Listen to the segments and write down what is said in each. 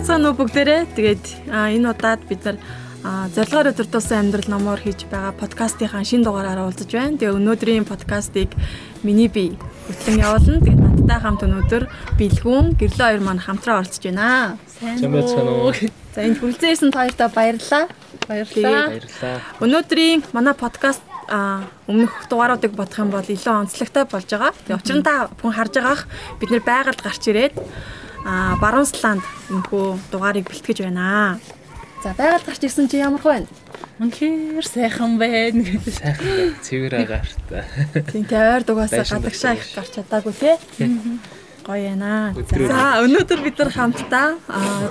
байцгаана уу бүгдээрээ. Тэгээд энэ удаад бид нар зорилгоор өдөртөөсөн амьдрал номоор хийж байгаа подкастынхаа шин дугаараараа уулзаж байна. Тэгээ өнөөдрийн подкастыг миний би хөтлөн явуулна. Тэгээд надтай хамт өнөөдөр Билгүүн, Гэрлөө хоёр маань хамтраа оролцож байна. Сайн байна уу? За энд хүрэлцээрсэн хоёртаа баярлалаа. Баярлалаа. Баярлалаа. Өнөөдрийн манай подкаст а өмнөх дугааруудыг бодох юм бол илүү онцлогтой болж байгаа. Тэгээ учир нь та бүхэн харж байгаах бид нэр байгальд гарч ирээд а баруун сланд энэхүү дугаарыг бэлтгэж байна. За байгаль гарч ирсэн чи ямар вэ? Үнэхээр сайхан байна гэдэг. Сайхан цэвэр агаартай. Тийм тий ойр дугаасаа гадагшаа их гарч чадаагүй тий. Гоё яана. За өнөөдөр бид нар хамтдаа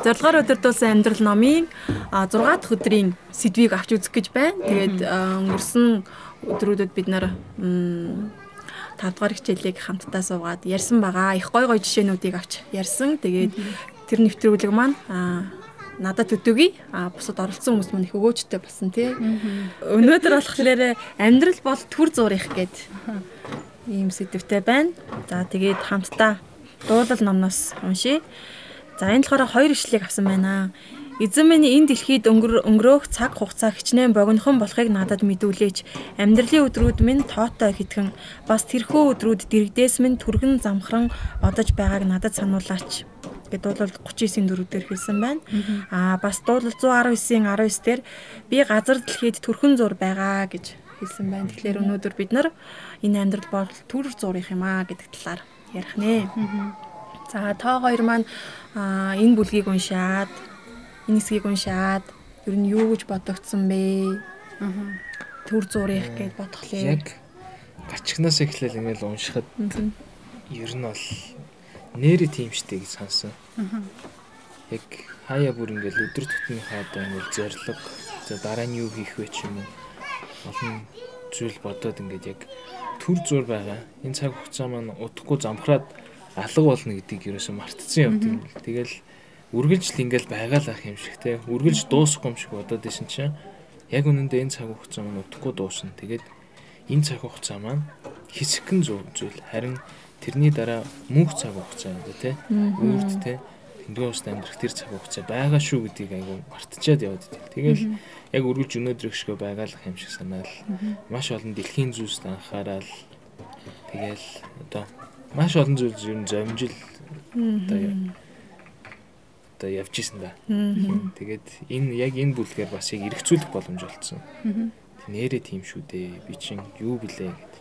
зорилгоор өдөртүүлсэн амьдрал номын 6 дахь өдрийн сэдвийг авч үзэх гэж байна. Тэгээд өнгөрсөн өдрүүдэд бид нар 5 дугаар хичээлийг хамтдаа суугаад ярьсан байгаа. Их гой гой жишээнүүдийг авч ярьсан. Тэгээд тэр нэвтрүүлэг маань надад төдөөгүй а бусад оролцсон хүмүүс мань их өгөөжтэй болсон тий. Өнөөдөр болохоор амьдрал бол төр зурих гэд ийм сэдвтэй байна. За тэгээд хамтдаа дуулал номноос уншия. За энэ болохоор хоёр ишлэгийг авсан байна. Эзэн минь энэ дэлхийд өнгөрөөх цаг хугацаа хичнээн богинохон болохыг надад мэдүүлээч. Амьдралын өдрүүд минь тоотой хитгэн бас тэрхүү өдрүүд дэрэгдээс минь түргэн замхран одож байгааг надад сануулаач гэдэг дуулал 39-ийн дөрөвдөр хэлсэн байна. Аа бас дуулал 119-ийн 19 дээр би газар дэлхийд төрхөн зур байгаа гэж хэлсэн байна. Тэгэхээр өнөөдөр бид нар энэ амьдрал бол төр зурих юм аа гэдэг талаар ярих нэ. За та хоёр маань энэ бүлгийг уншаад энэ хэсгийг уншаад ер нь юу гэж бодогдсон бэ? Төр зурих гэж бодхолээ. Яг гачгнаас эхлээл ингээл уншихад ер нь бол нэрээ тийм штэ гэж сонсон. Яг хаяа бүр ингээл өдөр тутмынхаа одоо ингээл зориг за дараа нь юу хийх вэ ч юм уу олон зүйл бодоод ингээд яг төр зур байгаа. Энэ цаг хугацаа маань удахгүй замхраад алга болно гэдгийг ерөөсөө мартцсан юм тийм л. Тэгэл үргэлжл ингээл байгаалах юм шиг те. Үргэлж дуусахгүй юм шиг бодоод исэн чинь яг үнэндээ энэ цаг хугацаа маань удахгүй дуусна. Тэгээд энэ цаг хугацаа маань хэсэгэн зүйл харин тэрний дараа мөнх цаг хугацаа юм да тий. Үрд тий. Тэндгөө ус амьдрах тэр цаг хугацаа байгаа шүү гэдгийг айгу мартчихад яваад идэв. Тэгэл яг үргэлж өнөөдөр ихшгөө байгаалах юм шиг санаал. Маш олон дэлхийн зүйлс анхаарал. Тэгэл одоо маш олон зүйл ер нь зомжил одоо одоо явж исэн да. Тэгээд энэ яг энэ бүлгээр бас яг эргцүүлэх боломж олцсон. Нэрээ тийм шүү дээ. Би чинь юу блэ гэд.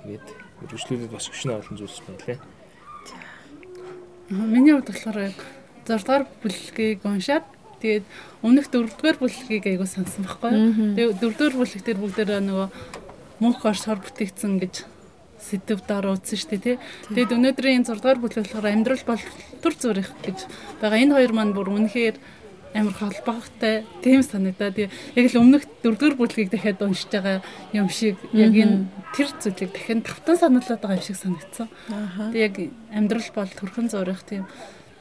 Тэгээд үргэлжлүүлээд бас өчнө олон зүйлс байлаа. Миний хувьд болохоор 6 дугаар бүлгийг уншаад тэгээд өмнөх 4 дугаар бүлгийг айгуу сансан байхгүй. Тэгээд 4 дугаар бүлэг дээр бүгдээ нөгөө мөнх орс хор бүтээгдсэн гэж сэдв дараа үзсэн шүү дээ тий. Тэгээд өнөөдрийн 6 дугаар бүлэг болохоор амьдрал бол төр зүрих гэж байгаа. Энэ хоёр маань бүр үнэхээр амар холбоотой тийм санагдаад яг л өмнөх дөрөвдүгээр бүлгийг дахиад уншиж байгаа юм шиг яг энэ тэр зүйлийг дахин тавтан сануулад байгаа юм шиг санагдсан. Тэг яг амьдрал бол төрхөн зурих тийм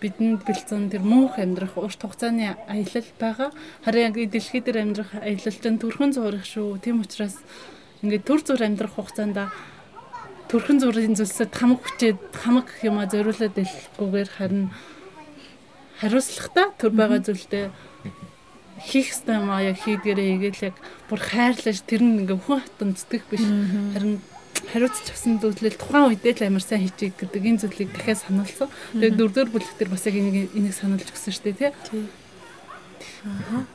бидэнд бэлдсэн тэр мөнх амьдрах урт хугацааны аялал байгаа. Харин яг дэлхий дээр амьдрах аялал чинь төрхөн зурих шүү. Тийм учраас ингээд төр зур амьдрах хугацаанд төрхөн зургийн зүйлсэд хамаг хүчээд хамаг юма зориулаад илгүүгээр харин хариуцлагатай төр байгаа зүйлдээ хийх ёстой юм аа яг хийдгээрээ игээл яг бүр хайрлаж тэр нь ингээ хүн хатан зүтгэх биш харин хариуцч авсан зүйлэл тухайн үедээ л амар сайн хийчих гэдэг энэ зүйлийг дахиад сануулсан. Тэгээд дөрөвдөр бүлэг дээр бас яг энийг энийг сануулж өгсөн шүү дээ тий. Аа.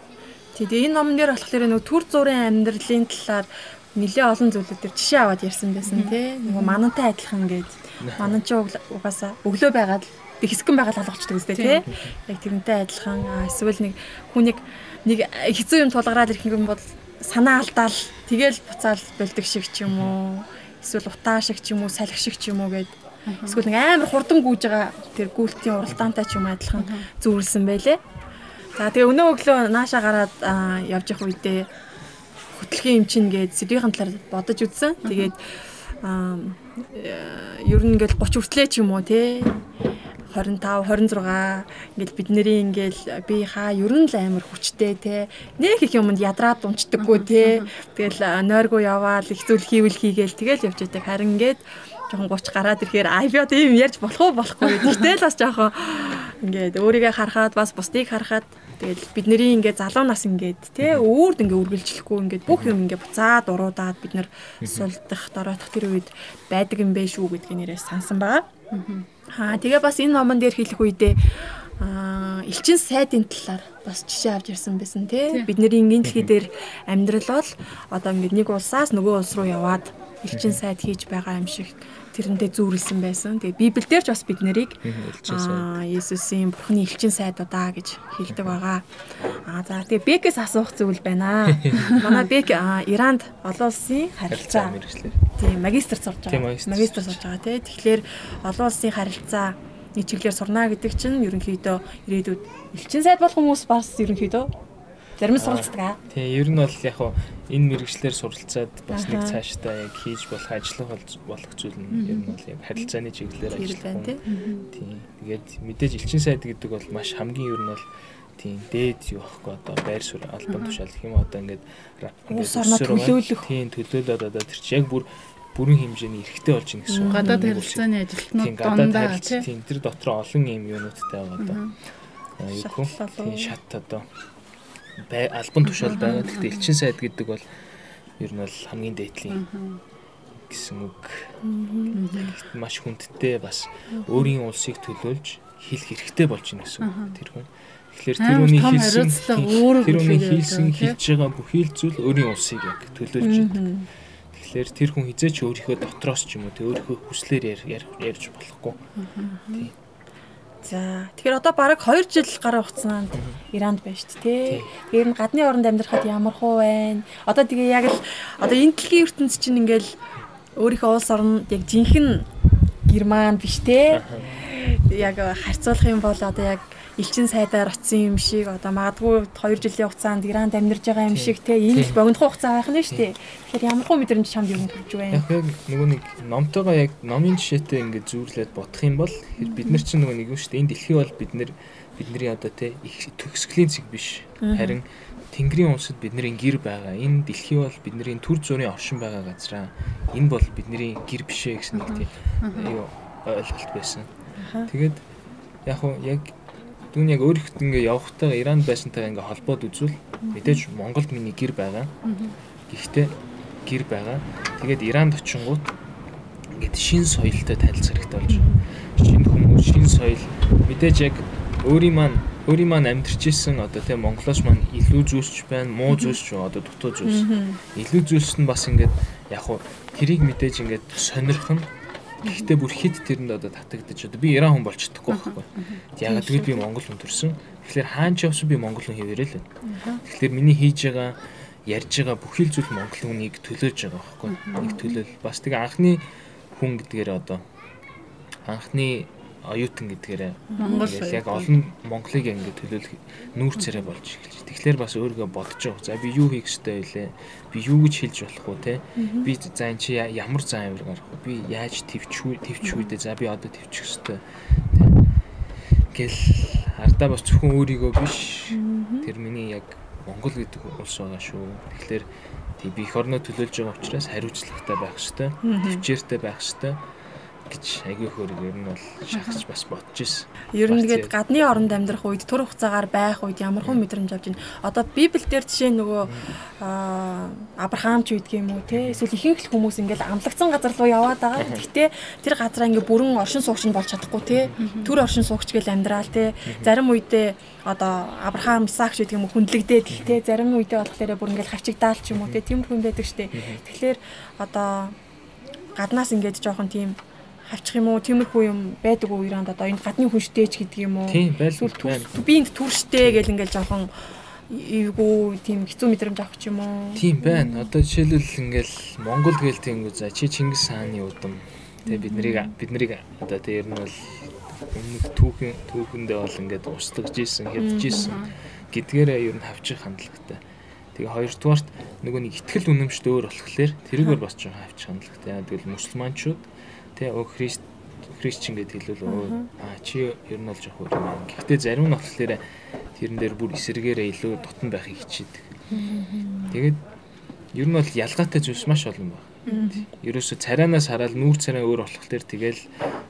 Тэгээд энэ номон дээр болохоор нөгөө төр зургийн амьдралын талаар нэлээ олон зүйлүүд төр жишээ аваад ярьсан байсан тий. Нөгөө манантай адилхан гээд манан ч угаасаа өглөө байгаад би хэсгэн байгаад алгачдаг үстэй тий. Яг тэрнтэй адилхан эсвэл нэг хүнийг нэг хэцүү юм тулгараад ирэх юм бол санаа алдаал тэгэл буцаал болдог шиг ч юм уу. Эсвэл утаа шиг ч юм уу, салхи шиг ч юм уу гэд эсвэл нэг амар хурдан гүйж байгаа тэр гүйлтийн уралдаантай ч юм адилхан зүүрлсэн байлээ. За тэгээ өнөө өглөө наашаа гараад явж явах үедээ хөтлөхийн юм чинь гээд сэдвийн талаар бодож үзсэн. Тэгээд аа ер нь ингээл 30 хүртлээ ч юм уу те? 25 26 ингээл бид нарын ингээл би хаа ер нь л амар хүчтэй те? Нэг их юмд ядраад унцдаггүй те? Тэгэл нойргоо яваал их зүйл хийвэл хийгээл тэгэл явж байдаг. Харин ингээд жоохон 30 гараад ирэхээр ай би одоо юм ярьж болох уу болохгүй. Гэхдээ л бас жоохон ингээд өөрийгөө харахад бас бусдыг харахад тэгэл бидний ингээд залуу нас ингээд тий өөрд ингээд үргэлжлэхгүй ингээд бүх юм ингээд буцаад уруудаад бид нар сулдах дороотох тэр үед байдаг юм бэ шүү гэдгийг нэрээс сансан байгаа. Аа тэгээ бас энэ номон дээр хэлэх үедээ аа элчин сайдын талаар бас жишээ авч ирсэн байсан тий. Бидний энэ дэлхий дээр амьдрал бол одоо ингээд нэг улсаас нөгөө улс руу яваад элчин сайд хийж байгаа юм шиг тэрэндээ зүүрлсэн байсан. Тэгээ Библиэлд ч бас бид нарыг аа Есүсийн Бурхны элчин сайдудаа гэж хэлдэг байгаа. Аа за тэгээ Бекээс асуух зүйл байна. Манай Бек Иранд олон улсын харилцаа тийм магистр сурж байгаа. Магистр сурж байгаа тий. Тэгэхээр олон улсын харилцаа нэг чиглэлээр сурна гэдэг чинь ерөнхийдөө ирээдүйд элчин сайд болох хүмүүс бас ерөнхийдөө Зарим суралцдаг аа. Тийм, ер нь бол яг хуу энэ мэрэгчлэр суралцаад бас нэг цаашдаа яг хийж болох ажиллах болох зүйл нь ер нь бол яг харилцааны чиглэлээр ажиллах юм. Тийм. Тэгээд мэдээж элчин сайд гэдэг бол маш хамгийн ер нь бол тийм дээд юу ахгүй одоо байр суурь албан тушаал гэх юм одоо ингээд улс орноо төлөөлөх. Тийм төлөөлөд одоо тэр чи яг бүр бүрэн хэмжээний эрхтэй болж ийн гэсэн. Гадаад харилцааны ажилтнууд дундаа тийм тэр дотор олон юм юунуудтай байгаа одоо. Юу хөө тийм шат одоо альбан тушаал байгаа. Гэхдээ элчин сайд гэдэг бол ер нь бол хамгийн дээдлийн гэсэн үг. Маш хүндтэй бас өөрийн улсыг төлөөлж хэлэх хэрэгтэй болж байна гэсэн үг. Тэр хүн. Тэгэхээр тэр хүний хэлсэн тэр хүний хэлсэн хэлж байгаа бүхий л зүйл өөрийн улсыг яг төлөөлж байна. Тэгэхээр тэр хүн хизээч өөрийнхөө дотроос ч юм уу тэ өөрийнхөө хүслээр ярьж болохгүй. Тийм За тэгэхээр одоо бараг 2 жил гараа хугацаанд Иранд байна шүү дээ. Тэгэхээр гадны оронд амьдрахад ямар хуу байна? Одоо тэгээ яг л одоо энэ дэлхийн ертөнц чинь ингээл өөрийнхөө улс орн яг жинхэнэ Герман биш те. Яг харьцуулах юм бол одоо яг элчин сайдаар очсон юм шиг одоо магадгүй 2 жилийн хугацаанд Иранд амьдарч байгаа юм шиг те энэ л богино хугацаа байх нь шүү дээ. Тэгэхээр ямар хөө мэдрэмж чамд юм төрж байна. Яг нөгөө нэг номтойгоо яг номын жишээтэй ингээд зүүрлээд бодох юм бол бид нар чинь нөгөө нэг юм шүү дээ. Энэ дэлхий бол бид нар бидний одоо те их төгсгөлийн зэг биш. Харин Тэнгэрийн унсад бидний гэр байгаа. Энэ дэлхий бол бидний төр зүрийн оршин байгаа газраа. Энэ бол бидний гэр бишээ гэсэн нэг тийм юу ойлголт байсан. Тэгээд яг яг Түүн яг өөрийнхөө ингээ явахтайгаа Иран байсантайгаа ингээ холбоод үзвэл мэдээж Монголд миний гэр байгаа. Гэхдээ гэр байгаа. Тэгээд Иранд очингууд ингээд шин соёлтой танилцах хэрэгтэй болж байна. Шинэ хүмүүс, шин соёл мэдээж яг өөрийн маань өөрийн маань амьдарч исэн одоо тийм монголооч маань илүү зүйлсч байна, муу зүйлсч одоо дутуу зүйлс. Илүү зүйлс нь бас ингээд яг хуу тэрийг мэдээж ингээд сонирх нь Гэхдээ бүр хит тэрэнд одоо татагдчих одоо би Иран хүн болж чадахгүй байхгүй. Ягаад гэвэл би Монгол хүн төрсөн. Тэгэхээр хаан ч явсан би Монгол хүн хэвээрээ л байна. Тэгэхээр миний хийж байгаа ярьж байгаа бүхэл зүйл Монгол хүнийг төлөөж байгаа байхгүй. Нэг төлөөл. Бас тэгээ анхны хүн гэдгээр одоо анхны оюутан гэдгээрээ Монгол яг олон Монголыг ингээд төлөөлөх нүүр царай болж эхэлж. Тэгэхээр бас өөрийгөө бодож байгаа. За би юу хийх ёстой вэ? Би юу гэж хэлж болох вэ те? Би за эн чи ямар зан авир гарах вэ? Би яаж төвчүү төвчүүдээ за би одоо төвчих ёстой. Гэл ардаа бас зөвхөн өөрийгөө биш. Тэр миний яг Монгол гэдэг улс байгаа шүү. Тэгэхээр тий би их орноо төлөөлж байгаа учраас хариуцлагатай байх ёстой. Төвчээртэй байх ёстой гэж агүй хөрөг ер нь бол шахаж бас бодож ирсэн. Ер нь тэгээд гадны оронд амьдрах үед тур хугацаагаар байх үед ямар хүн мэдрэмж авч байна. Одоо Библиэлд жишээ нөгөө Авраам ч үйдэг юм уу те эсвэл ихэнх хүмүүс ингээл амлагдсан газар руу яваад байгаа. Гэхдээ тэр газараа ингээ бүрэн оршин суугч нь болж чадахгүй те. Төр оршин суугч гэл амьдраал те. Зарим үедээ одоо Авраам Исаак ч гэдэг юм хүндлэгдээд те. Зарим үедээ болохоор бүр ингээл хавчигдаал ч юм уу те. Тийм хүн байдаг штэ. Тэгэхээр одоо гаднаас ингээд жоохон тийм хавчих юм уу? Тиймэрхүү юм байдаг уу Иранд одоо энэ гадны хүнштэйч гэдэг юм уу? Эсвэл би энд түрштэй гэл ингээл жоохон эвгүй тийм хэцүү мэдрэмж авах юм уу? Тийм байна. Одоо жишээлбэл ингээл Монгол гээл тийм үү за чи Чингис хааны удам. Тэгээ бид нарыг бид нарыг одоо тэр нь бол өмнөх түүхэн түүхэндээ бол ингээд устгаж исэн хэвдэж исэн гэдгээрээ ер нь хавчих хандлагатай. Тэгээ хоёрдугаарт нөгөө нэг ихтгэл үнэмшд өөр болохоор тэрүүгээр бас жоохон хавчих хандлагатай. Тэгвэл мусульманчууд Тэ өө Христ Христчин гэдээ хэлвэл аа чи ер нь бол жоох өөр юм. Гэхдээ зарим нь болохоор тэрэн дээр бүр эсэргээрээ илүү дотн байхыг хичээдэг. Тэгээд ер нь бол ялгаатай зүйлс маш олон байна. Ерөөсө царайнаас хараад нүүр царай өөр болох төр тэгэл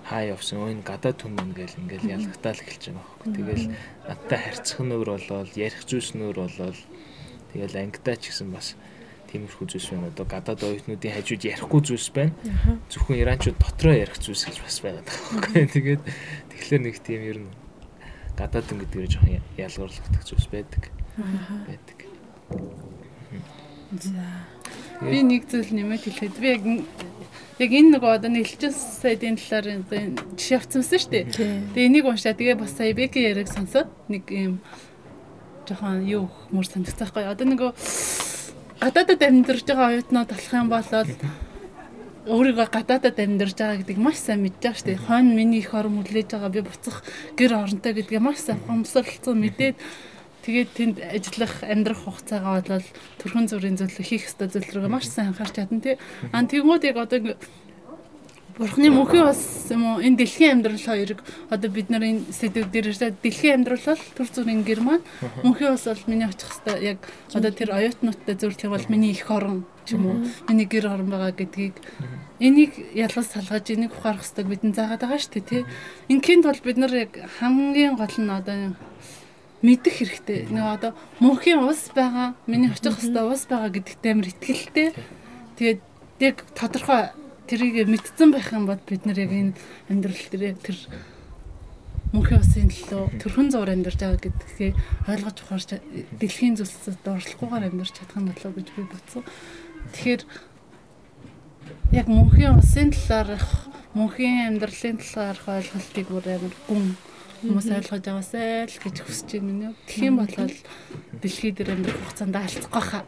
хаа явсан өө энэ гадаа түн мэн гэл ингээл ялгатаал эхэлж байгаа байхгүй. Тэгэл надтай харьцах нь өөр болоод ярих зүйлс нь өөр болоод тэгэл ангидаа ч гэсэн бас тиймэрхүү зүйлс байна. Одоо гадаад оюутнуудын хажууд ярихгүй зүйлс байна. Зөвхөн иранчууд дотроо ярих зүйлс гэж бас байгаа байхгүй. Тэгээд тэгэхээр нэг тийм ер нь гадаад ин гэдгээр жоохон ялгуурлагдах зүйлс байдаг. байдаг. За. Би нэг зүйл нэмээд хэлэхэд би яг яг энэ нөгөө одоо нэлжсэн сайдын талаар жишээ авцсан шүү дээ. Тэгээ энийг уншаа. Тэгээ бас сая Беки яриг сонсоод нэг юм жоохон юу мөр санагцсан байхгүй. Одоо нөгөө гадаадад амьдарч байгаа оюутнууд болох юм бол өөрийгөө гадаадад амьдарч байгаа гэдгийг маш сайн мэдж байгаа шүү дээ. Хойно миний их орон хүлээж байгаа би буцах гэр оронтой гэдгээ маш сайн хомсолцсон мэдээд тэгээд тэнд ажиллах амьдрах хугацаагаа болол төрхөн зүрийн зөвлөлт хийх ёстой зөвлөл рүү маш сайн анхаарч чадна тий. Аа тэгмүүд яг одоо Бурхны мөнхийн бас юм уу? Энэ дэлхийн амьдрал хоёрыг одоо бид нар энэ сэдв дээр дэлхийн амьдрал бол төр зүрийн гэр маань мөнхийн бас бол миний очих хэвээр яг одоо тэр оюутнуудтай зөвлөх бол миний их орон ч юм уу? Миний гэр орон байгаа гэдгийг энийг ялгаж салгаж энийг ухаарах хэвээр бидний заагаад байгаа шүү дээ тий. Инхийн тулд бид нар яг хамгийн гол нь одоо мэдэх хэрэгтэй. Нэг одоо мөнхийн ус байгаа, миний очих хэвээр ус байгаа гэдэгт амар ихтэй. Тэгээд яг тодорхой тэрийг мэдсэн байх юм бол бид нар яг энэ амьдрал дээр тэр мөнхийн усын төлөө төрхөн зур амьдарч байгаа гэдгийг ойлгож ухаарч дэлхийн зүйлсэд дуршлахгүйгээр амьдарч чадах юм болов гэж би бодсон. Тэгэхээр яг мөнхийн усын талаарх мөнхийн амьдралын талаарх ойлголтыг бүр амар гүн хүмүүс ойлгож аваасай л гэж хүсэж байна. Тэгхийн болол дэлхий дээр амьдрах хугацаанд алдахгүй хаа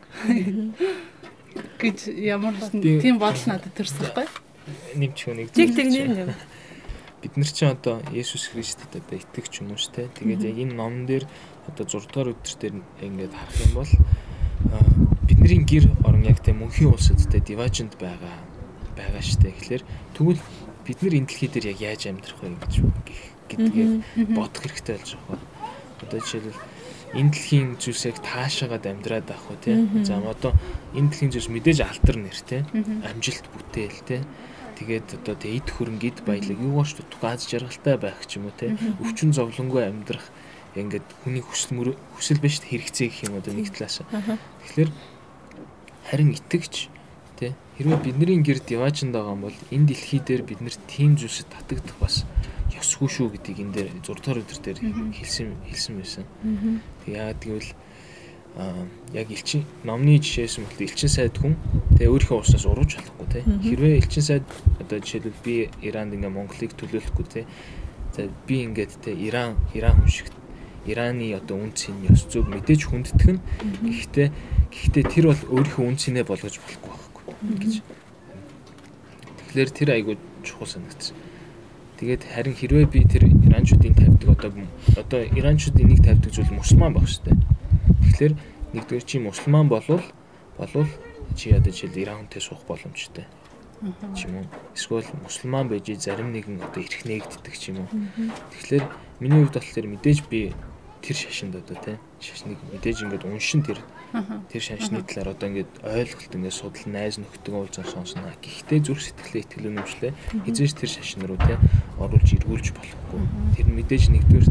гэж ямар тийм бодол надад төрсөн байхгүй нэмчих нэг Тэг тэг нэм нэм. Бид нар чинь одоо Есүс Христэд одоо итгэж юм уу те. Тэгээд яг энэ номон дээр одоо 6 дугаар өдөр дээр ингээд харах юм бол бидний гэр орон яг тийм мөнхийн улсад те диважинд байгаа байгаа штэ. Тэгэхээр тэгвэл бид нар энэ дэлхий дээр яг яаж амьдрах вэ гэж гэдгийг бодох хэрэгтэй болж байгаа. Одоо жишээлбэл энэ дэлхийн зүйлсийг таашаагаад амьдраад авах уу тий. За одоо энэ дэлхийн зүйлс мэдээж алтар нэр тий. Амжилт бүтээл тий тэгээд одоо тэг эд хөрөнгө эд баялаг юугаарч дутуу аз жаргалтай байх ч юм уу те өвчин зовлонгүй амьдрах ингээд хүний хүсэл хүсэл биш хэрэгцээ гэх юм одоо нэг талаас. Тэгэхээр харин итгэж те хэрвээ бидний гэр диваажинд байгаа юм бол энэ дэлхий дээр бид нэр тийм зүйлсэд татагдах бас ёсгүй шүү гэдгийг энэ дээр 6 дугаар өдөр дээр хэлсэн хэлсэн байсан. Тэг яагаад гэвэл яг элчин номны жишээс мэлт элчин сайд хүн тэгээ өөрийнхөө уусаас урууж болохгүй те. Хэрвээ элчин сайд одоо жишээлбэл би Иранд ингээ Монголыг төлөөлөхгүй те. За би ингээд те Иран Иран хүн шиг Ираны одоо үн цэн ёс зүг мэдээж хүндэтгэн гэхдээ гэхдээ тэр бол өөрийнхөө үн цэнэ болгож болохгүй байхгүй гэж. Тэгэхээр тэр айгуу чухал санагдсан Тэгээд харин хэрвээ би тэр иранчуудын тавьдаг одоо одоо иранчууд энийг тавьдаг зүйл мусульман баг штэ. Тэгэхээр нэгдүгээр чи мусульман болвол болвол чи ядаж жишээл Иран хүнтэй суух боломжтой. ч юм уу. Эсвэл мусульман байж зарим нэгэн одоо эрх нээгддэг ч юм уу. Тэгэхээр миний хувьд болохоор мэдээж би тэр шашинд одоо тий шашныг мэдээж ингээд уншин тэр тэр шашны талаар одоо ингээд ойлголт ингээд судал найз нөхдөг уулзсан сонсно. Гэхдээ зүрх сэтгэлээ итгэл үнэмшлээ хизээж тэр шашин руу тий оруулж эргүүлж болохгүй. Тэр мэдээж нэгдүгээр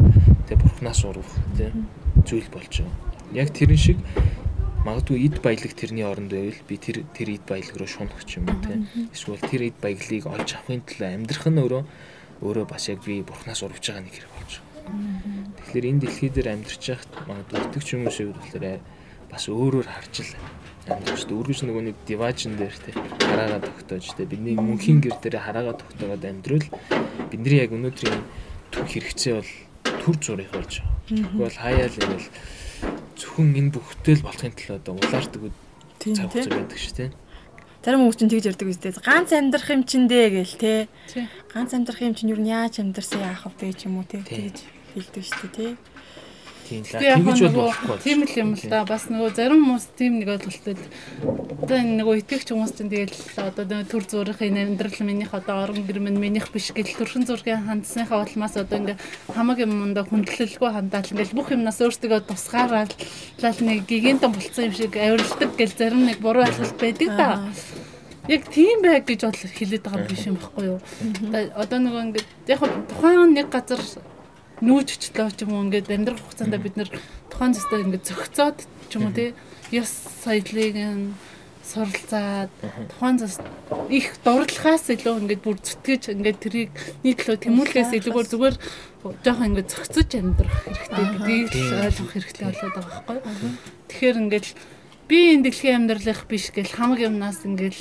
тий бурхнаас урах тий зүйл болж байгаа. Яг тэрэн шиг магадгүй эд баялаг тэрний оронд байвал би тэр тэр эд баялаг руу шунах ч юм уу тийм эсвэл тэр эд баялагийг олж авахын тулд амьдрах нь өөрөө өөрөө бас яг би бурхнаас урвж байгаа нэг хэрэг болж байгаа. Тэгэхээр энэ дэлхий дээр амьдрч яхад магадгүй итгэж хүмүүсийн хувьд болохоор бас өөрөөр харж л дээ. Үргэлж нөгөө нэг диважн дээр те хараагаа тогтоож те бидний мөнхийн гэр дээр хараагаа тогтоогоод амьдрал бидний яг өнөөдрийн түр хэрэгцээ бол төр зургийг болж байгаа. Тэгвэл хаяал ингээл зөвхөн энэ бүхтэл болохын тулд одоо улаардаг цаг хугацаа байдаг шүү дээ. Зарим хүмүүс чинь тэгж ярьдаг үстэй. Ганц амьдрах юм чин дээ гээл те. Ганц амьдрах юм чин юу яаж амьдрсан яах вэ ч юм уу те. Тэгж хэлдэг шүү дээ те. Тийм л тэгж бол болохгүй. Тийм л юм л да. Бас нөгөө зарим хүмүүс тийм нэг ойлголттой. Одоо энэ нөгөө итгэгч хүмүүс чинь тэгэл одоо төр зүрхийн амьдрал минийх одоо орон гэр минь минийх биш гэл төрхөн зургийн хандсныхаа улмаас одоо ингээ хамаг юмдаа хүндлэлгүй хандаал ингээл бүх юмнаас өөртөө тусгаараад лал нэг гигантон болцсон юм шиг авиралдаг гэл зарим нэг буруу ойлголт байдаг да. Яг тийм байг гэж бол хэлээд байгаа биш юм баггүй юу. Одоо нөгөө ингээд яг тухайн нэг газар нүүж өчлөө ч юм уу ингээд амьдрах хугацаанд бид нэр тухайн зөвстэй ингээд зөгцөөд ч юм уу тий. Ёс соёлыг суралцаад тухайн зөвс их дурлахаас илүү ингээд бүр зүтгэж ингээд тэрийг нийтлөө тэмүүлэхээс илүүгээр зүгээр жоохон ингээд зөгцөж амьдрах хэрэгтэй гэдгийг ойлгох хэрэгтэй болоод байгаа байхгүй. Тэгэхээр ингээд би энэ дэлхийн амьдралынх биш гэл хамаг юмнаас ингээд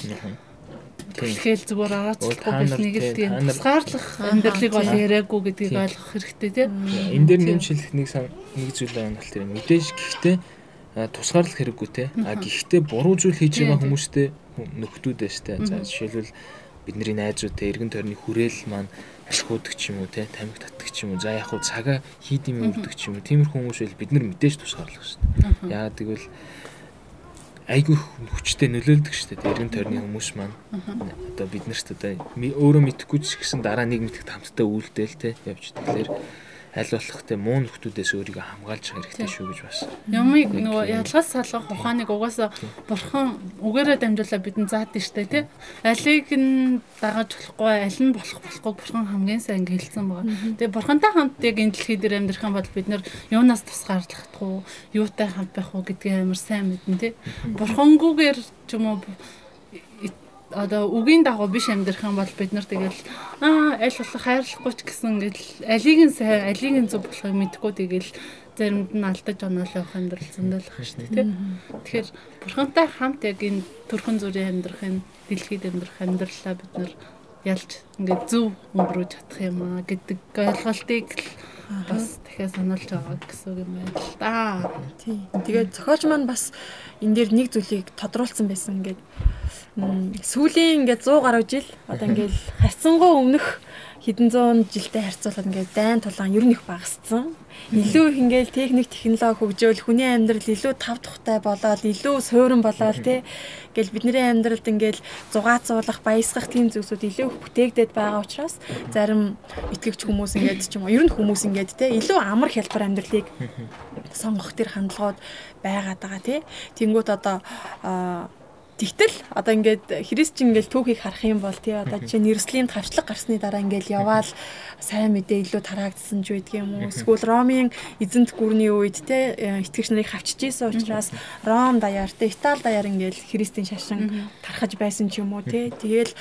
Тэгэхэл зүгээр араачлахгүй биш нэг л тийм тусгаарлах амьдралыг бол яриаггүй гэдгийг ойлгох хэрэгтэй тийм. Энэ дээр нэмшилэх нэг нэг зүйл байна л тийм мэдээж гэхдээ тусгаарлах хэрэггүй те. А гэхдээ буруу зүйл хийж байгаа хүмүүстэй нөхдүүдээ штэ. За жишээлбэл бидний найзууд те эргэн тойрны хүрээл маань ашигудаг ч юм уу те тамиг татдаг ч юм уу. За яг хуу цагаа хийдэм үрдэг ч юм уу. Тиймэрхүү хүмүүс байл бид нар мэдээж тусгаарлах штэ. Яагаад гэвэл айгүй хүчтэй нөлөөлдөг шүү дээ. Эргэн тойрны хүмүүс маань. Одоо бид нарт одоо өөрөө мэдхгүй ч гэсэн дараа нэг мэддэг хамтдаа үйлдээл те явж тэгэхээр аль болох те муу нөхдүүдээс өөрийгөө хамгаалж хэрэгтэй шүү гэж бас. Ямыг нөгөө ялгаас салгах ухааныг угаасаа бурхан үгээрээ дамжуулаад бидэнд заадаг штэ тий. Алийг нь дагаж болохгүй, аль нь болох болохгүй бурхан хамгийн сайн гэлсэн байгаа. Тэгээ бурхантай хамт яг энэ дэлхий дээр амьдрах юм бол бид нэр юунаас тусгаарлахдаггүй, юутай хамт байх уу гэдгийг амар сайн мэднэ тий. Бурхангүйгээр ч юм уу одоо үгийн дагуу биш амьдрах юм бол бид нар тэгэл аа аль болох хайрлахгүй ч гэсэн ингээл алийг нь сайн алийг нь зөв болохыг мэдгүй тэгэл заримд нь алдаж оноол явах амьдрал зөндөлөх шүү дээ тийм. Тэгэхээр бурхантай хамт яг энэ төрхөн зүрийн амьдрахын дэлхийд амьдрах амьдралаа бид нар ялж ингээд зөв өнгөрөөж чадах юм аа гэдэг ойлголтыг бас дахиад сануулж байгаа гэсэн үг юм байна л да. Тийм. Тэгээд зохиолч маань бас энэ дээр нэг зүйлийг тодруулсан байсан ингээд сүүлийн ингээд 100 гаруй жил одоо ингээд харьцангуй өмнөх хэдэн зуун жилдээ харьцуулахад ингээд дайн тулаан ер нь их багассан. Илүү их ингээд техник технологи хөгжөөл хүний амьдрал илүү тав тухтай болоод илүү суурин болоод тий Ингээл бидний амьдралд ингээл зугаацуулах, баясгах тийм зүйлсүүд илүү их бүтээгдээд байгаа учраас зарим итгэгч хүмүүс ингээд ч юм уу ер нь хүмүүс ингээд те илүү амар хялбар амьдралыг сонгох тэр хандлагууд байгаад байгаа тий. Тэнгүүт одоо Тэгтэл одоо ингээд христчин ингээд түүхийг харах юм бол тий одоо жишээ нь Иерусалимд хавчлаг гарсны дараа ингээд яваал сайн мэдээ илүү тараагдсан ч байдаг юм уу? Эсвэл Ромын эзэнт гүрний үед тий итгэгч нарыг хавчиж исэн учраас Ром даяар тий Итали даяар ингээд христийн шашин тархаж байсан ч юм уу тий. Тэгэл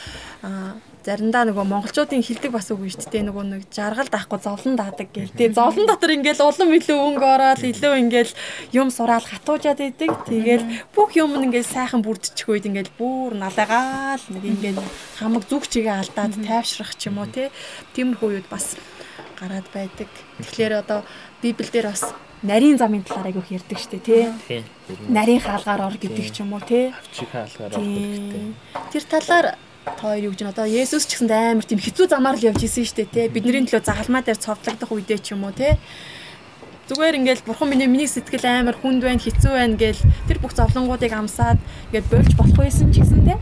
заримдаа нөгөө монголчуудын хилдэг бас үгүй шүү дээ. Нөгөө нэг жаргал даахгүй зовлон даадаг гэл. Тий зовлон дотор ингээл улам илүү өнгө ороод илүү ингээл юм сураал хатуужаад идэг. Тэгэл бүх юм ингээл сайхан бүрдчих үед ингээл бүр налаагаал нэг ингээл хамаг зүг чигээ алдаад тайвшрах ч юм уу тий. Тиймэрхүү үед бас гараад байдаг. Тэгэхээр одоо библиэлд бас нарийн замын талаар айгүйх ярьдаг штэ тий. Нарийн хаалгаар ор гэдэг ч юм уу тий. Авчиг хаалгаар ор гэдэг. Тэр талаар та хоёр юу гэж нь одоо Есүс ч гэсэн амар тийм хэцүү замаар л явж исэн шүү дээ те бидний төлөө загалмаа дээр цовдлогдох үедээ ч юм уу те зүгээр ингээл бурхан миний миний сэтгэл амар хүнд байна хэцүү байна гээл тэр бүх зовлонгуудыг амсаад ингээд болж болох байсан ч гэсэн те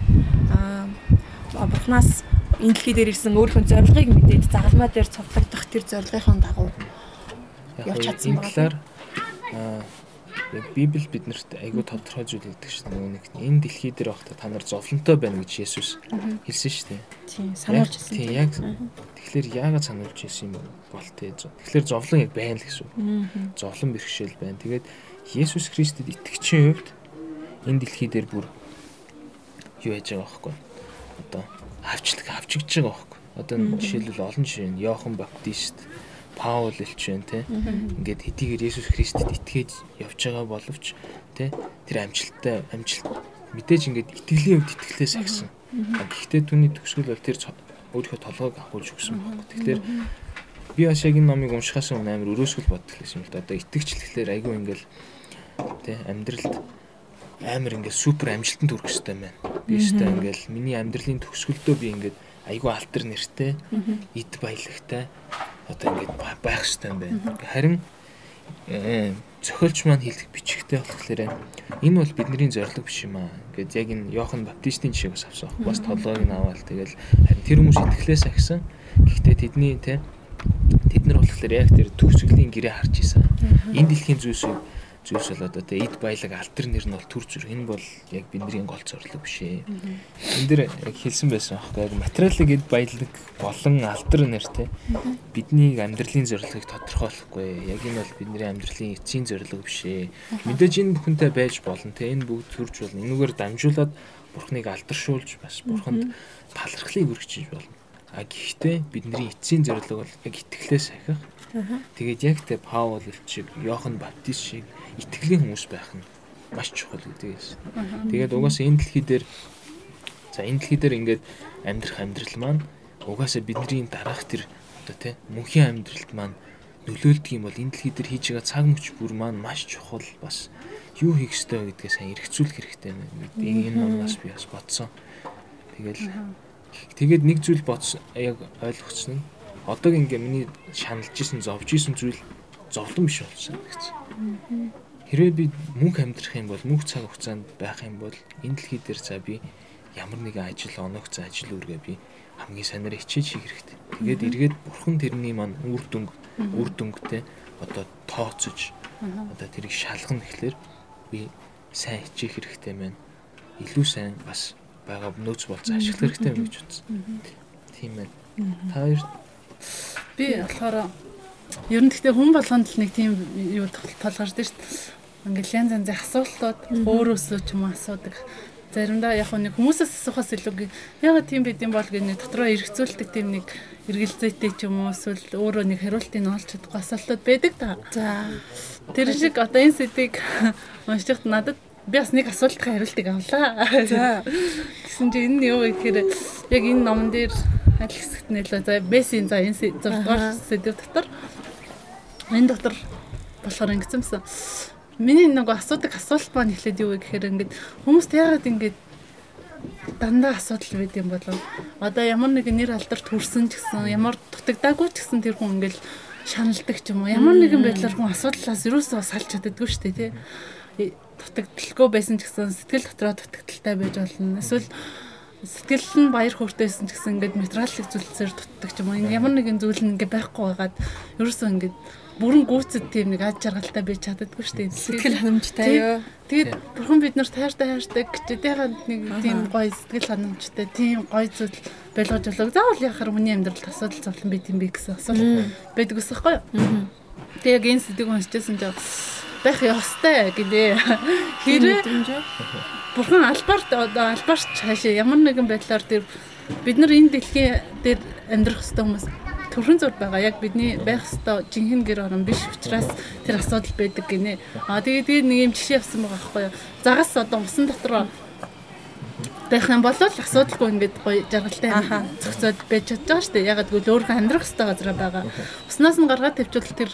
аа бурханаас энэ дэлхий дээр ирсэн өөрийнхөө зорилгыг мэдээд загалмаа дээр цовдлогдох тэр зорилгынхон дагуу явж чадсан байна. Библи биднэрт айгүй тодорхой зүйл өгдөг шүү дээ. Нэг энэ дэлхий дээр байхдаа та нар зовлонтой байна гэж Есүс хэлсэн шүү дээ. Тийм, сануулж ирсэн. Тийм, яг тэгэхээр яагаад сануулж ирсэн юм бол тээ. Тэгэхээр зовлон яг байна л гэсэн үг. Зовлон бэрхшээл байна. Тэгээд Есүс Христэд итгэгчийн хувьд энэ дэлхий дээр бүр юу яаж байгаа байхгүй. Одоо авчлаг авчигдж байгаа байхгүй. Одоо жишээлбэл олон жишээ нь Йохан Баптист Паул элч байна те. Ингээд хэдийгээр Есүс Христэд итгэж явж байгаа боловч те тэр амжилттай амжилт мэдээж ингээд итгэлийн хувьд итгэлээс агсан. Гэхдээ түүний төгсгөл бол тэр өөрийнхөө толгойг ахуулж өгсөн байхгүй. Тэгэхээр би бас яг энэ номыг уншихаас өмнө амар өрөөсгөл боддог юм л да. Одоо итгэжчлэхээр айгүй ингээл те амьдралд амар ингээд супер амжилтанд хүрэх хэрэгтэй байна. Би өстой ингээл миний амьдралын төгсгөлдөө би ингээд айгүй алтар нэртэй, эд баялагтай одоо ингээд байх хэрэгтэй юм байна. Харин зохиолч маань хэлэх бичгтэй болохоор энэ бол бидний зорилго биш юм аа. Ингээд яг энэ Йохан Баптистийн жишээг бас авсан. Бас толгойг нь аваад тэгэл харин тэр хүмүүс итгэлээс агсан. Гэхдээ тэдний те тэд нар болохоор яг тэр төгсгөлийн гэрээ харж исэн. Энэ дэлхийн зүйлсийг зүйлс бол одоо тэ эд баялаг алтар нэр нь бол төр зүр энэ бол яг бидний гол зорилго биш ээ. Энд дэр яг хэлсэн байсан аахгүй яг материалын эд баялаг болон алтар нэр тэ бидний амьдралын зорилгыг тодорхойлохгүй. Яг энэ бол бидний амьдралын эцсийн зорилго биш ээ. Мэдээж энэ бүхэнтэй байж болно тэ энэ бүгд төрж болно. Энүүгээр дамжуулаад бурхныг алдаршуулж бас бурханд талархлыг өргөжж болно. А гэхдээ бидний эцсийн зорилго бол яг итгэлээс ахих. Тэгээд яг тэ Паул шиг Йохан Баптист шиг итгэлийн хүмүүс байх нь маш чухал гэдэгээс. Тэгээд угаасаа энэ дэлхий дээр за энэ дэлхий дээр ингээд амьдрах амьдрал маань угаасаа бидний дараах тэр одоо тий мөнхийн амьдралд маань нөлөөлдөг юм бол энэ дэлхий дээр хийж байгаа цаг мөч бүр маань маш чухал бас юу хийх ёстой гэдгээ сайн эргцүүлэх хэрэгтэй байна. Энэ номоос би бас бодсон. Тэгэл тэгээд нэг зүйл бодсон яг ойлгоцсон нь одоо ингээ миний шаналж исэн зовж исэн зүйл зовлон биш болсон гэж. Хэрвээ би мөнх амьдрах юм бол мөнх цаг хугацаанд байх юм бол энэ дэлхий дээр за би ямар нэгэн ажил оногц ажил үргээ би хамгийн санаар хичээж хийх хэрэгтэй. Тэгээд эргээд бурхан тэрний маань үр дүнг үр дүнгтэй одоо тооцож одоо тэрийг шалгана гэхлээр би сайн хичээх хэрэгтэй байна. Илүү сайн бас байгаа нөөц болцоо ашиглах хэрэгтэй юм гэж бодсон. Тийм байна. Та хоёр би болохоор Ер нь гэхдээ хүн болгонд л нэг тийм юу толгорд шүү дээ. Ингээл янз янзын асуултууд өөрөөсөө ч юм уу асуудаг. Заримдаа яг нэг хүмүүсээс асуухаас илүү ягаад тийм бид юм бол гэх нэг дотроо эргцүүлдэг тийм нэг эргэлзээтэй ч юм уу эсвэл өөрөө нэг хариултыг олж чадахгүй асуултууд байдаг та. За. Тэр шиг одоо энэ сэдвийг уншихад надад би бас нэг асуултын хариултыг авлаа. За. Гэсэн чинь энэ юу гэхээр яг энэ номон дээр аль хэсэгт нэлээ за бэсийн за энэ 6 дугаар сэдв дотор энэ дотор болохоор ингэсэмсэн. Миний нэг асуудаг асуулт маань эхлээд юу вэ гэхээр ингээд хүмүүст яагаад ингээд дандаа асуудал байд юм болов. Одоо ямар нэг нэр алдар төрсөн ч гэсэн ямар дутагдаагүй ч гэсэн тэр хүн ингээд шаналдаг ч юм уу. Ямар нэгэн байдлаар хүн асуудлаас юусоо салж чаддаггүй шүү дээ тий. Дутагдaltaгүй байсан ч гэсэн сэтгэл дотроо дутагдaltaй байж болно. Эсвэл сэтгэл нь баяр хөөртэйсэн ч гэсэн ингээд материалын зүйлсээр дутдаг ч юм уу. Ямар нэгэн зүйл нь ингээд байхгүй байгаад ерөөсөө ингээд бүрэн гүйцэд тийм нэг аж жаргалтай байж чаддаггүй шүү дээ. Сэтгэл ханамжтай юу. Тэгээд бурхан бид нар таартай хайртай гэчтэйгээ нэг тийм гоё сэтгэл ханамжтай тийм гоё зүйл байлгаж болоо. Заавал яхаар хүний амьдралд асуудал зовлон байт юм бэ гэсэн асуулт байдаг ус хэвгүй юу. Тэгээд яг энэ сэдвийг уншижсэн чинь байх ёстой гэдэг. Хэрэг бурхан албаарт одоо албаарч хаашаа ямар нэгэн байдлаар тэр бид нар энэ дэлхийн дээр амьдрах хэвээр хүмүүс төрхөн зур байгаа. Яг бидний байх ёстой жинхэнэ гэр орон биш учраас тэр асуудал байдаг гинэ. Аа тэгээд тэгээд нэг юм жишээ авсан байгаа байхгүй юу. Загас одоо усан дотор байх юм бол асуудалгүй ингээд гоё жаргалтай зохицоод байж чадж байгаа шүү дээ. Ягаад гэвэл өөрөө амьдрах ёстой газар байгаа. Уснаас нь гаргаад тавьчвал тэр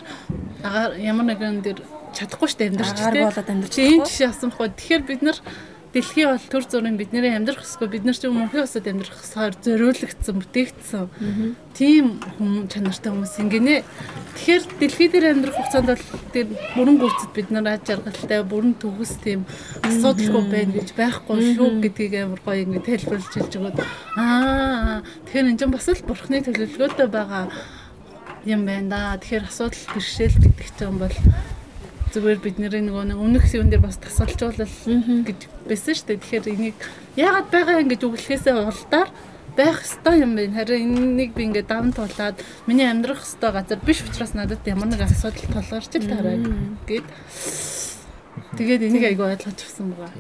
ямар нэгэн тэр чадахгүй шүү дээ амьдрч тийм. амьдрч. Энэ жишээ авсан байхгүй. Тэгэхээр бид нар дэлхий бол төр зүрийн бидний амьдрах хэсгөө бид нар ч мөнхийн усад амьдрах хэсгээр зориулагдсан бүтээгдсэн. Тийм хүм чанартай хүмүүс ингэнэ. Тэгэхээр дэлхий дээр амьдрах хугацаанд бол тэр бүрэн гүйцэд бид нар аж аргалтай бүрэн төгс тийм асуудалгүй байна гэж байхгүй шүү гэдгийг амар гоё ингэ тайлбарлаж хэлж байгаа. Аа тэгэхээр энэ ч бас л бурхны төлөвлөгөөтэй байгаа юм байна да. Тэгэхээр асуудал бэрхшээл гэдэг чинь бол зүгээр бид нарын нөгөө өмнөх юун дээр бас тасалжуулал гэж байсан шүү дээ. Тэгэхээр энийг яагаад байгаа юм гэж үгэлэхээсээ улдаар байх ёстой юм байна. Харин энийг би ингээд даван туулаад миний амьдрах ёстой газар биш учраас надад ямар нэг асуудал тулгарч л тарай гэд. Тэгээд энийг айгүй ойлгож авсан байгаа.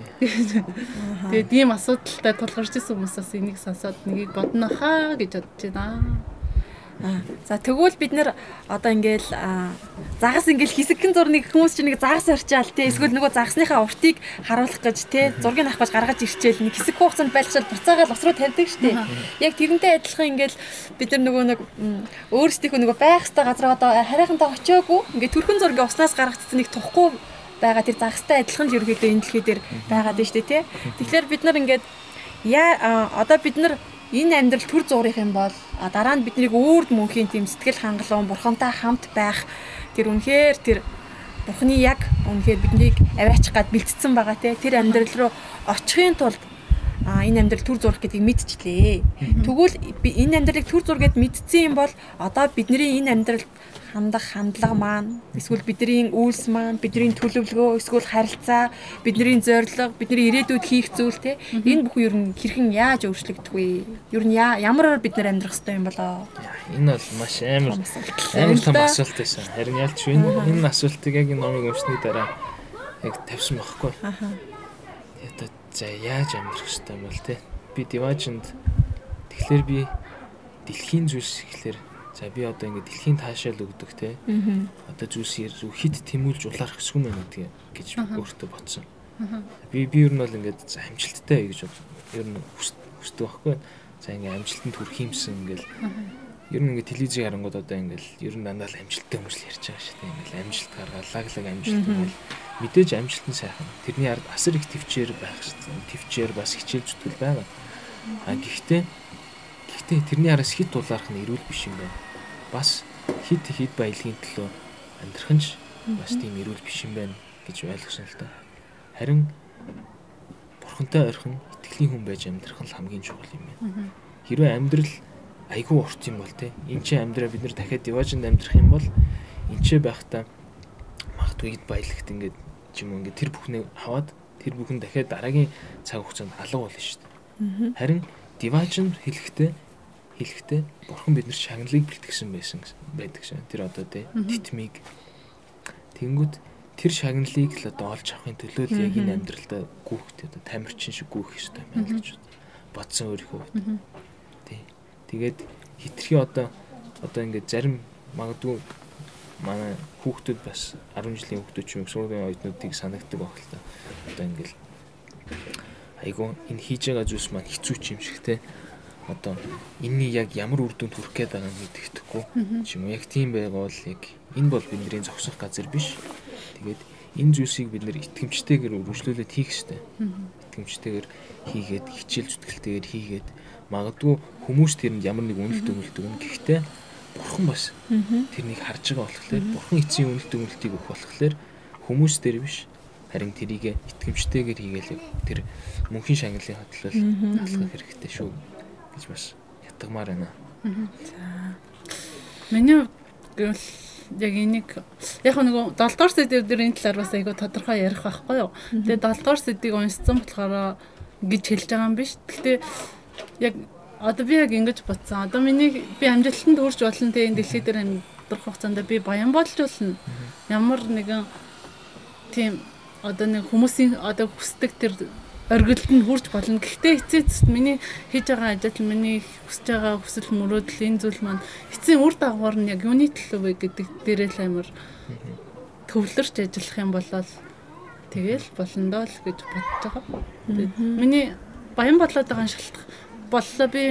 Тэгээд ийм асуудалтай тулгарч исэн хүмүүсээс энийг сонсоод нэгийг бодно хаа гэж бодож байна. За тэгвэл бид нэр одоо ингээл загас ингээл хэсэгхэн зурныг хүмүүс чинь нэг загас арчаал те. Эсвэл нөгөө загасныхаа уртыг харуулах гэж те. Зургийг авах гэж гаргаж ирчээл нэг хэсэг хугацаанд байлчаад буцаагаал ус руу тавьдаг штэ. Яг тэрнтэй адилхан ингээл бид нар нөгөө нэг өөрсдийнхөө нөгөө байх хэвээр газар одоо харийнхантаа очиагүй ингээд төрхөн зургийг уснаас гаргацсан нэг тухгүй байгаа тэр загастай адилхан л ерөөхдөө энэ дэлхий дээр байгаад байна штэ те. Тэгэхээр бид нар ингээд яа одоо бид нар энэ амьдрал төр зурих юм бол дараа нь биднийг үрд мөнхийн тийм сэтгэл хангалуун бурхантай хамт байх тэр үнэхээр тэр Бурхны яг үнэхээр биднийг аваачих гад бэлтцсэн байгаа те. Тэр амьдрал руу очихын тулд а энэ амьдрал төр зурх гэдгийг мэдчихлээ. Тэгвэл энэ амьдралыг төр зургээд мэдсэн юм бол одоо бидний энэ амьдралд хандах хандлага маань эсвэл бидний үйлс маань бидний төлөвлөгөө эсвэл харилцаа бидний зорилго бидний ирээдүйд хийх зүйл те энэ бүхэн ер нь хэрхэн яаж өөрчлөгдөх вэ? Ер нь ямар бид нар амьдрах ёстой юм болоо? Энэ бол маш амар амар том асуулт байсан. Харин ялч энэ энэ асуултыг яг энэ номыг уншсны дараа яг тавьсан байхгүй. Аха. Ята за яаж амьдрах ёстой юм бол те би диважинд тэгэхээр би дэлхийн зүйлс ихлээр За би одоо ингээд дэлхийн таашаал өгдөг те. Одоо зүйлс рүү хит тэмүүлж улаарах хэсгүм байна гэдэг гэж өөртөө бодсон. Би би ер нь бол ингээд за амжилттай гэж ер нь хүсдэг байхгүй. За ингээд амжилтанд хүрэх юмсан ингээд ер нь ингээд телевизийг харангууд одоо ингээд ер нь дандаа л амжилттай хүмүүс л ярьж байгаа шүү дээ. Ингээд амжилт гаргалааглаг амжилт бол мэдээж амжилт нь сайхан. Тэрний ард асар их төвчээр байх шүү. Төвчээр бас хичээл зүтгэл байгаа. А гэхдээ гэхдээ тэрний араас хит дулаарах нь эрүүл биш юм байна бас хид хид баялагын төлөө амьдрах нь бас тийм эрүүл биш юм байна гэж ойлгосон л та. Харин бурхантай ойрхон итгэлийн хүн байж амьдрах нь хамгийн чухал юм байна. Хэрвээ амьдрал айгүй урт юм бол те энэ ч амьдраа бид нар дахиад диважинд амьдрах юм бол энэ ч байхдаа магадгүй баялагт ингээд юм ингээд тэр бүхнийг хаваад тэр бүхэн дахиад дараагийн цаг хугацаанд алга болно шүү дээ. Харин диважин хэлэхдээ хэлэхдээ бурхан бид нар шагналыг бэлтгэсэн байсан байдаг шээ. Тэр одоо тий титмиг тэнгүүд тэр шагналыг л одоо олж авахын төлөө л яг энэ амьдралдаа гүөхтэй одоо тамирчин шиг гүөх хэрэгтэй байна гэж бодсон өөрийнхөө хувьд. Тий. Тэгээд хитрхи одоо одоо ингээд зарим магадгүй манай хүүхдүүд бас 10 жилийн хүүхдүүд ч юм сургуулийн оюутнуудыг санагддаг баг л та. Одоо ингээд айгу энэ хийж байгаа зүйлс маань хэцүү ч юм шиг те одоо энэний яг ямар үр дүнд хүрэх гээд байгааг мэддэхгүй юм яг тийм яг энэ бол бидний зогсох газар биш. Тэгээд энэ зүйлсийг бид нэр итгэмжтэйгээр үргэлжлүүлээд хийх хэрэгтэй итгэмжтэйгээр хийгээд хичээл зүтгэлтэйгээр хийгээд магадгүй хүмүүс тэрэнд ямар нэг үнэлт өгүүлдэг юм гэхдээ бурхан бас тэрнийг харж байгаа болохоор бурхан эцсийн үнэлт өгүүлтийг өгөх болохоор хүмүүс дээр биш. Харин тэрийг итгэмжтэйгээр хийгээл тэр мөнхийн шагналын хөтлөл алхах хэрэгтэй шүү гэж бас ятгамаар байна. За. Миний гэвэл яг энийг яг нэг 7 дугаар сэдвэрийн талаар бас айгу тодорхой ярих байхгүй юу. Тэгээ 7 дугаар сэдвийг уншсан болохоор гэж хэлж байгаа юм биш. Гэхдээ яг одоо би яг ингэж бодсон. Одоо миний би амжилтанд хүрч болно те энэ дэлхий дээр амьдрах хугацаанд би баян болж болно. Ямар нэгэн тийм одоо нэг хүмүүсийн одоо хүсдэг тэр оргилд нь хүрч болно. Гэхдээ эцээст миний хийж байгаа ажил, миний хүсэж байгаа хүсэл мөрөөдөл энэ зүйл маань эцсийн үр дагавар нь яг юуны төлөө вэ гэдэг дээрээ л амар төвлөрч ажиллах юм бол тэгэл болондоо л гэж бодож байгаа. Миний баян болоод байгаа шалтгаан боллоо би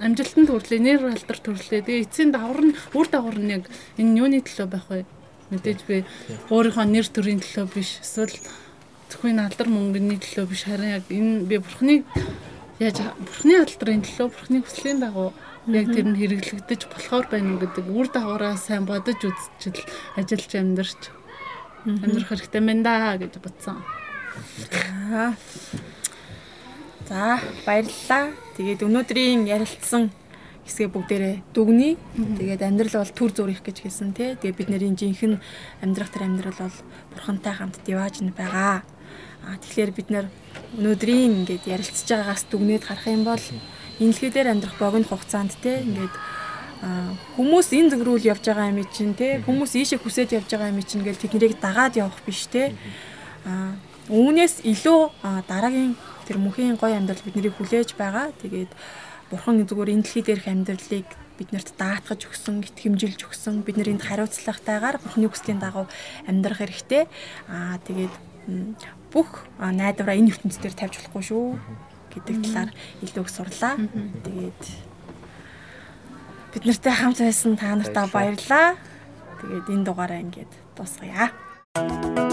амжилтанд хүрлээ, нэр алдар төрлөө. Тэгээ эцсийн давар нь үр дагавар нь яг энэ юуны төлөө байх вэ? Мэдээж би өөрийнхөө нэр төрийн төлөө биш. Эсвэл зөвхөн алдар мөнгөний төлөө биш харин яг энэ би бурхныг яаж бурхны алдрын төлөө бурхны хүслийн дагуу яг тэр нь хэрэглэгдэж болохоор байна гэдэг үр дагавраа сайн бодож үзчихэл ажиллаж амьдарч амьдрах хэрэгтэй мэн да гэж бодсон. За баярлалаа. Тэгээд өнөөдрийн ярилцсан хэсгээ бүгдээрээ дүгнэе. Тэгээд амьдрал бол төр зүрх гэж хэлсэн тий. Тэгээд бид нарын жинхэнэ амьдрах тэр амьдрал бол бурхантай хамт дивааж нь байгаа. А тэгэхээр бид нэр өнөөдрийн ингээд ярилцж байгаагаас дүгнээд харах юм бол энэ дэлхий дээр амьдрах богино хугацаанд те ингээд хүмүүс энэ зүг рүү явж байгаа юм чинь те хүмүүс ийшээ хүсэж явж байгаа юм чинь гэл тэднийг дагаад явах биш те а үүнээс илүү дараагийн тэр мөхийн гой амьдрал биднийг хүлээж байгаа тэгээд бурхан зүгээр энэ дэлхий дээрх амьдралыг биднэрт даатгаж өгсөн, итгэмжилж өгсөн. Бид нэр энд хариуцлагатайгаар Бурхны хүслийн дагуу амьдрах хэрэгтэй. Аа тэгээд бүх найдвараа энэ ертөнц дээр тавьж болохгүй шүү гэдэг талаар илүү их сурлаа. Тэгээд бид нартай хамт байсан та нартаа баярлалаа. Тэгээд энэ дугаараа ингээд дуусгая.